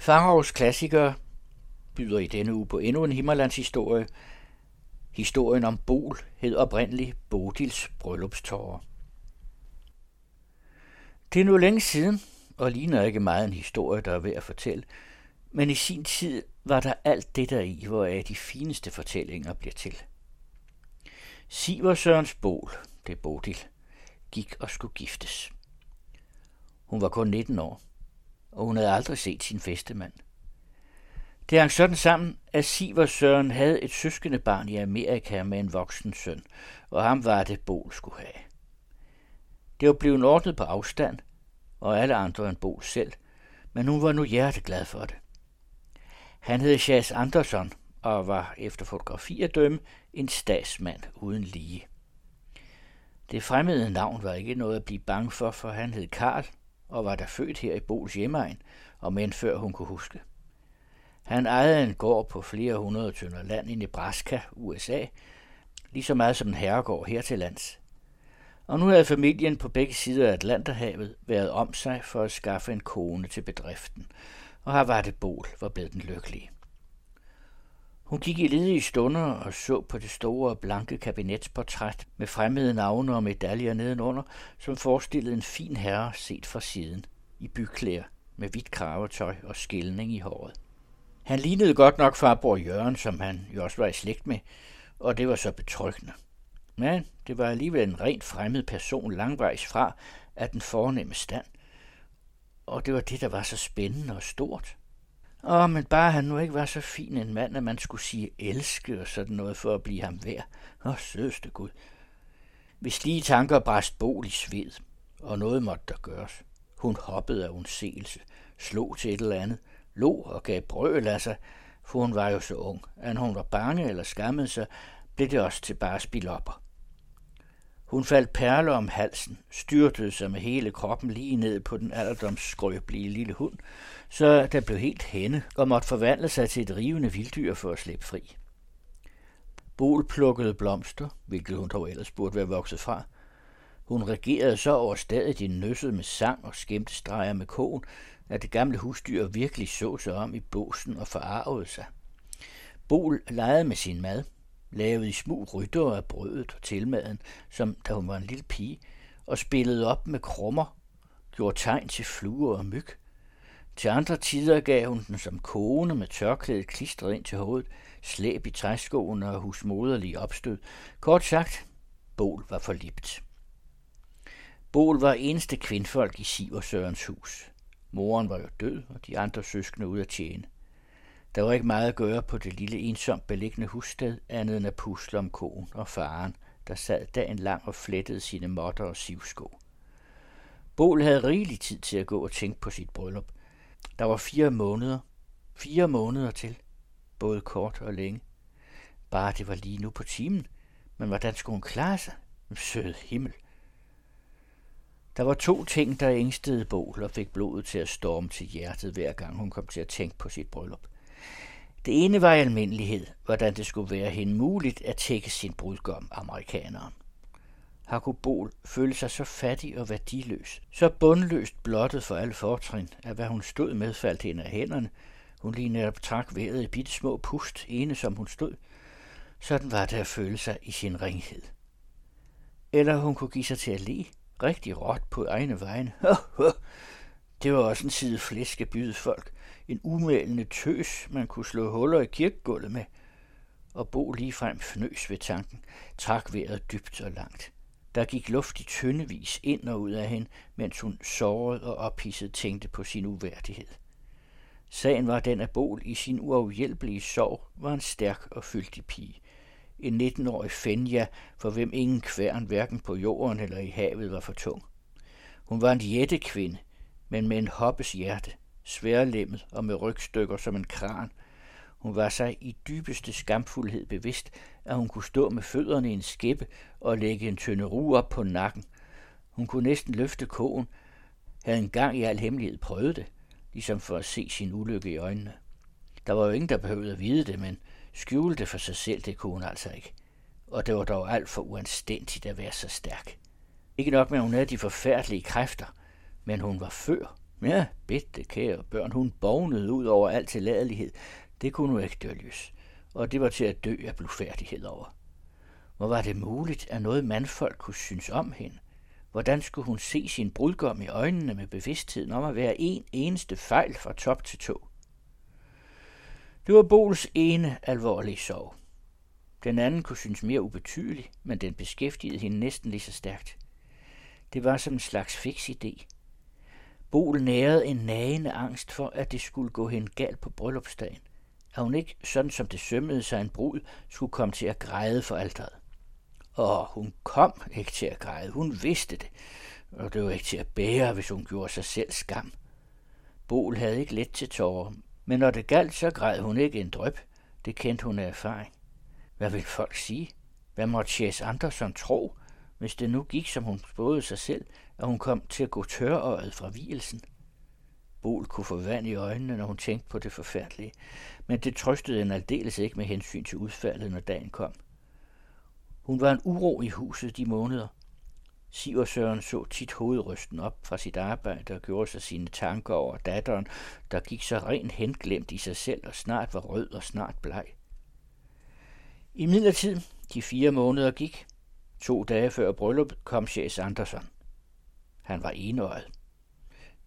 Farovs Klassiker byder i denne uge på endnu en Himmerlands historie. Historien om Bol hed oprindeligt Bodils bryllupstårer. Det er nu længe siden, og ligner ikke meget en historie, der er værd at fortælle, men i sin tid var der alt det der i, hvoraf de fineste fortællinger bliver til. Siver Sørens Bol, det er Bodil, gik og skulle giftes. Hun var kun 19 år, og hun havde aldrig set sin festemand. Det hang sådan sammen, at Sivers Søren havde et søskende barn i Amerika med en voksen søn, og ham var det, Bol skulle have. Det var blevet ordnet på afstand, og alle andre end Bol selv, men hun var nu hjerteglad for det. Han hed Chas Andersson og var efter fotografi at dømme en statsmand uden lige. Det fremmede navn var ikke noget at blive bange for, for han hed Karl og var der født her i Bols hjemmeegn, og men før hun kunne huske. Han ejede en gård på flere hundrede tønder land i Nebraska, USA, lige så meget som en herregård her til lands. Og nu havde familien på begge sider af Atlanterhavet været om sig for at skaffe en kone til bedriften, og her var det Bol, var blevet den lykkelige. Hun gik i ledige stunder og så på det store blanke kabinetsportræt med fremmede navne og medaljer nedenunder, som forestillede en fin herre set fra siden, i byklæder med hvidt kravetøj og skældning i håret. Han lignede godt nok farbror Jørgen, som han jo også var i slægt med, og det var så betryggende. Men det var alligevel en rent fremmed person langvejs fra af den fornemme stand. Og det var det, der var så spændende og stort. Åh, men bare han nu ikke var så fin en mand, at man skulle sige elske og sådan noget for at blive ham værd. Åh, sødeste Gud. Hvis lige tanker bræst bol i sved, og noget måtte der gøres. Hun hoppede af undseelse, slog til et eller andet, lå og gav brøl af sig, for hun var jo så ung, at hun var bange eller skammede sig, blev det også til bare spilopper. Hun faldt perle om halsen, styrtede sig med hele kroppen lige ned på den alderdomsskrøbelige lille hund, så der blev helt henne og måtte forvandle sig til et rivende vilddyr for at slippe fri. Bol plukkede blomster, hvilket hun dog ellers burde være vokset fra. Hun regerede så over stadig i nøsset med sang og skæmte streger med kogen, at det gamle husdyr virkelig så sig om i båsen og forarvede sig. Bol legede med sin mad, lavede i smug rytter af brødet og tilmaden, som da hun var en lille pige, og spillede op med krummer, gjorde tegn til fluer og myg. Til andre tider gav hun den som kone med tørklædet klistret ind til hovedet, slæb i træskoene og husmoderlige opstød. Kort sagt, Bol var forlibt. Bol var eneste kvindfolk i Siversørens hus. Moren var jo død, og de andre søskende ude at tjene. Der var ikke meget at gøre på det lille ensomt beliggende hussted, andet end at pusle om konen og faren, der sad dagen lang og flettede sine måtter og sivsko. Bol havde rigelig tid til at gå og tænke på sit bryllup. Der var fire måneder. Fire måneder til. Både kort og længe. Bare det var lige nu på timen. Men hvordan skulle hun klare sig? Sød himmel. Der var to ting, der ængstede Bol og fik blodet til at storme til hjertet, hver gang hun kom til at tænke på sit bryllup. Det ene var i almindelighed, hvordan det skulle være hende muligt at tække sin brudgom, amerikaneren. Har Bol følte sig så fattig og værdiløs, så bundløst blottet for alle fortrin, at hvad hun stod med faldt hende af hænderne. Hun lige netop trak vejret i bitte små pust, ene som hun stod. Sådan var det at føle sig i sin ringhed. Eller hun kunne give sig til at le, rigtig råt på egne vegne. det var også en side flæsk at byde folk. En umælende tøs, man kunne slå huller i kirkegulvet med. Og Bo ligefrem fnøs ved tanken, trak vejret dybt og langt. Der gik luft i tyndevis ind og ud af hende, mens hun såret og ophidset tænkte på sin uværdighed. Sagen var den, at Bol i sin uafhjælpelige sorg var en stærk og fyldig pige. En 19-årig Fenja, for hvem ingen kværn hverken på jorden eller i havet var for tung. Hun var en jættekvinde, men med en hoppes hjerte, sværlemmet og med rygstykker som en kran. Hun var sig i dybeste skamfuldhed bevidst, at hun kunne stå med fødderne i en skæppe og lægge en tynde ru op på nakken. Hun kunne næsten løfte kogen, havde engang i al hemmelighed prøvet det, ligesom for at se sin ulykke i øjnene. Der var jo ingen, der behøvede at vide det, men skjule det for sig selv, det kunne hun altså ikke. Og det var dog alt for uanstændigt at være så stærk. Ikke nok med, at hun havde de forfærdelige kræfter, men hun var før Ja, bitte kære børn, hun bognede ud over al tilladelighed. Det kunne nu ikke dølges, og det var til at dø af blufærdighed over. Hvor var det muligt, at noget mandfolk kunne synes om hende? Hvordan skulle hun se sin brudgom i øjnene med bevidstheden om at være en eneste fejl fra top til tå? Det var Bols ene alvorlige sorg. Den anden kunne synes mere ubetydelig, men den beskæftigede hende næsten lige så stærkt. Det var som en slags fix idé. Bol nærede en nagende angst for, at det skulle gå hende galt på bryllupsdagen. At hun ikke, sådan som det sømmede sig en brud, skulle komme til at græde for alteret. Og hun kom ikke til at græde. Hun vidste det. Og det var ikke til at bære, hvis hun gjorde sig selv skam. Bol havde ikke let til tårer, men når det galt, så græd hun ikke en drøb. Det kendte hun af erfaring. Hvad vil folk sige? Hvad måtte Chess Anderson tro, hvis det nu gik, som hun spåede sig selv, at hun kom til at gå tørøjet fra hvilesen? Bol kunne få vand i øjnene, når hun tænkte på det forfærdelige, men det trøstede hende aldeles ikke med hensyn til udfaldet, når dagen kom. Hun var en uro i huset de måneder. Siversøren så tit hovedrysten op fra sit arbejde og gjorde sig sine tanker over datteren, der gik så rent henglemt i sig selv og snart var rød og snart bleg. I midlertid, de fire måneder gik, to dage før bryllup, kom Chase Andersson. Han var enøjet.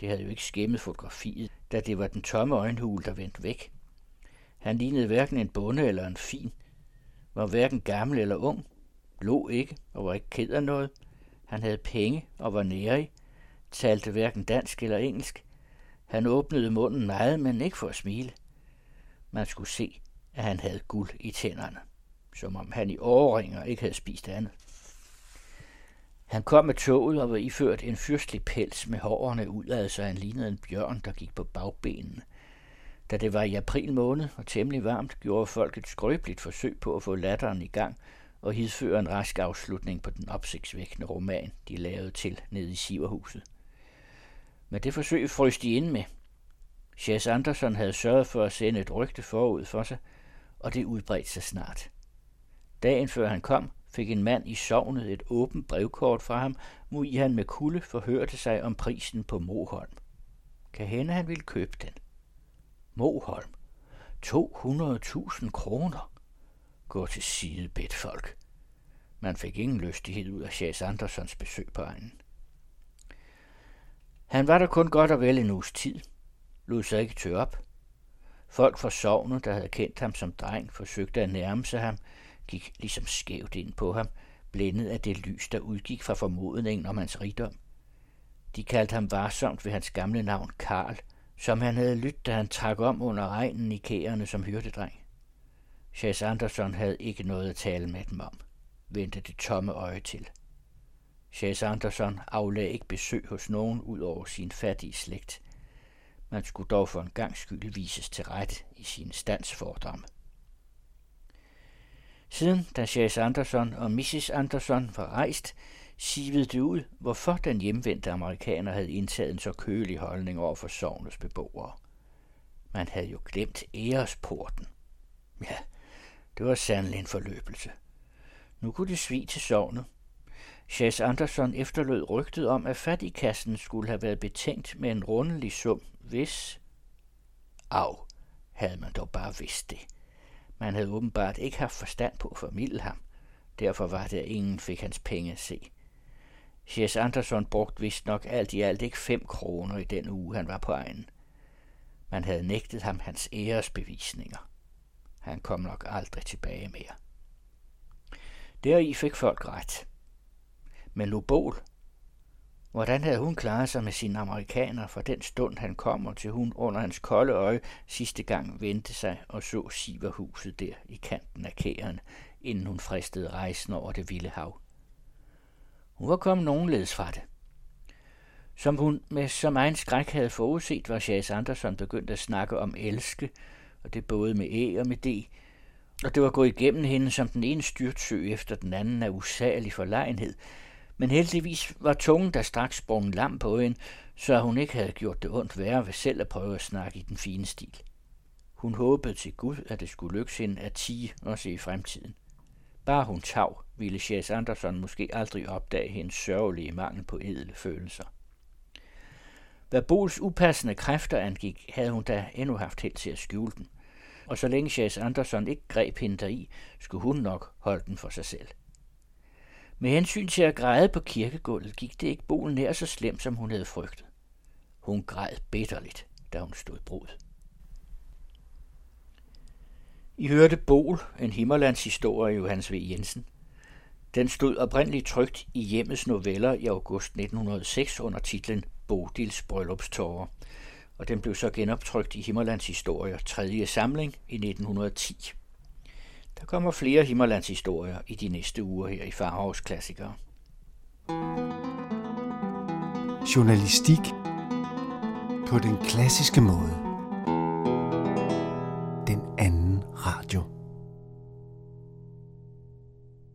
Det havde jo ikke skæmmet fotografiet, da det var den tomme øjenhul, der vendte væk. Han lignede hverken en bonde eller en fin, var hverken gammel eller ung, lå ikke og var ikke ked af noget. Han havde penge og var nærig, talte hverken dansk eller engelsk. Han åbnede munden meget, men ikke for at smile. Man skulle se, at han havde guld i tænderne, som om han i årringer ikke havde spist andet. Han kom med toget og var iført en fyrstelig pels med hårene udad, så han lignede en bjørn, der gik på bagbenene. Da det var i april måned og temmelig varmt, gjorde folk et skrøbeligt forsøg på at få latteren i gang og hidføre en rask afslutning på den opsigtsvækkende roman, de lavede til nede i Siverhuset. Men det forsøg frøs de ind med. Chas Andersen havde sørget for at sende et rygte forud for sig, og det udbredte sig snart. Dagen før han kom, fik en mand i sovnet et åbent brevkort fra ham, hvor i han med kulde forhørte sig om prisen på Moholm. Kan hende han ville købe den? Moholm. 200.000 kroner. Gå til side, bedt folk. Man fik ingen lystighed ud af Chas Andersons besøg på egnen. Han var der kun godt og vel en uges tid, lod sig ikke tør op. Folk fra sovnet, der havde kendt ham som dreng, forsøgte at nærme sig ham, gik ligesom skævt ind på ham, blændet af det lys, der udgik fra formodningen om hans rigdom. De kaldte ham varsomt ved hans gamle navn Karl, som han havde lyttet, da han trak om under regnen i kærerne som hyrdedreng. Chas Anderson havde ikke noget at tale med dem om, vendte det tomme øje til. Chas Anderson aflagde ikke besøg hos nogen ud over sin fattige slægt. Man skulle dog for en gang skyld vises til ret i sin standsfordomme. Siden da Chase Anderson og Mrs. Anderson var rejst, sivede det ud, hvorfor den hjemvendte amerikaner havde indtaget en så kølig holdning over for sovnets beboere. Man havde jo glemt æresporten. Ja, det var sandelig en forløbelse. Nu kunne det svige til sovnet. Chas Anderson efterlod rygtet om, at fattigkassen skulle have været betænkt med en rundelig sum, hvis... Au, havde man dog bare vidst det. Man havde åbenbart ikke haft forstand på at formidle ham. Derfor var det, at ingen fik hans penge at se. Chas Anderson brugte vist nok alt i alt ikke fem kroner i den uge, han var på egen. Man havde nægtet ham hans æresbevisninger. Han kom nok aldrig tilbage mere. Deri fik folk ret. Men Lobol, hvordan havde hun klaret sig med sine amerikaner fra den stund, han kommer til hun under hans kolde øje sidste gang vendte sig og så Siverhuset der i kanten af kæren, inden hun fristede rejsen over det vilde hav. Hun var kommet nogenledes fra det. Som hun med så meget skræk havde forudset, var Chas Anderson begyndt at snakke om elske, og det både med æ og med d, og det var gået igennem hende som den ene styrtsø efter den anden af usagelig forlegenhed, men heldigvis var tungen der straks sprunget lam på hende, så hun ikke havde gjort det ondt værre ved selv at prøve at snakke i den fine stil. Hun håbede til Gud, at det skulle lykkes hende at tige også i fremtiden. Bare hun tav, ville Chas Anderson måske aldrig opdage hendes sørgelige mangel på edle følelser. Hvad Bols upassende kræfter angik, havde hun da endnu haft held til at skjule den. Og så længe Chase Anderson ikke greb hende deri, skulle hun nok holde den for sig selv. Med hensyn til at græde på kirkegulvet, gik det ikke Bolen nær så slemt, som hun havde frygtet. Hun græd bitterligt, da hun stod brud. I hørte Bol, en Himmerlands historie af Johannes V. Jensen. Den stod oprindeligt trygt i hjemmets noveller i august 1906 under titlen Bodils Bryllupstårer, og den blev så genoptrykt i Himmerlands Historier 3. samling i 1910. Der kommer flere Himmerlandshistorier i de næste uger her i Farhavs Klassikere. Journalistik på den klassiske måde.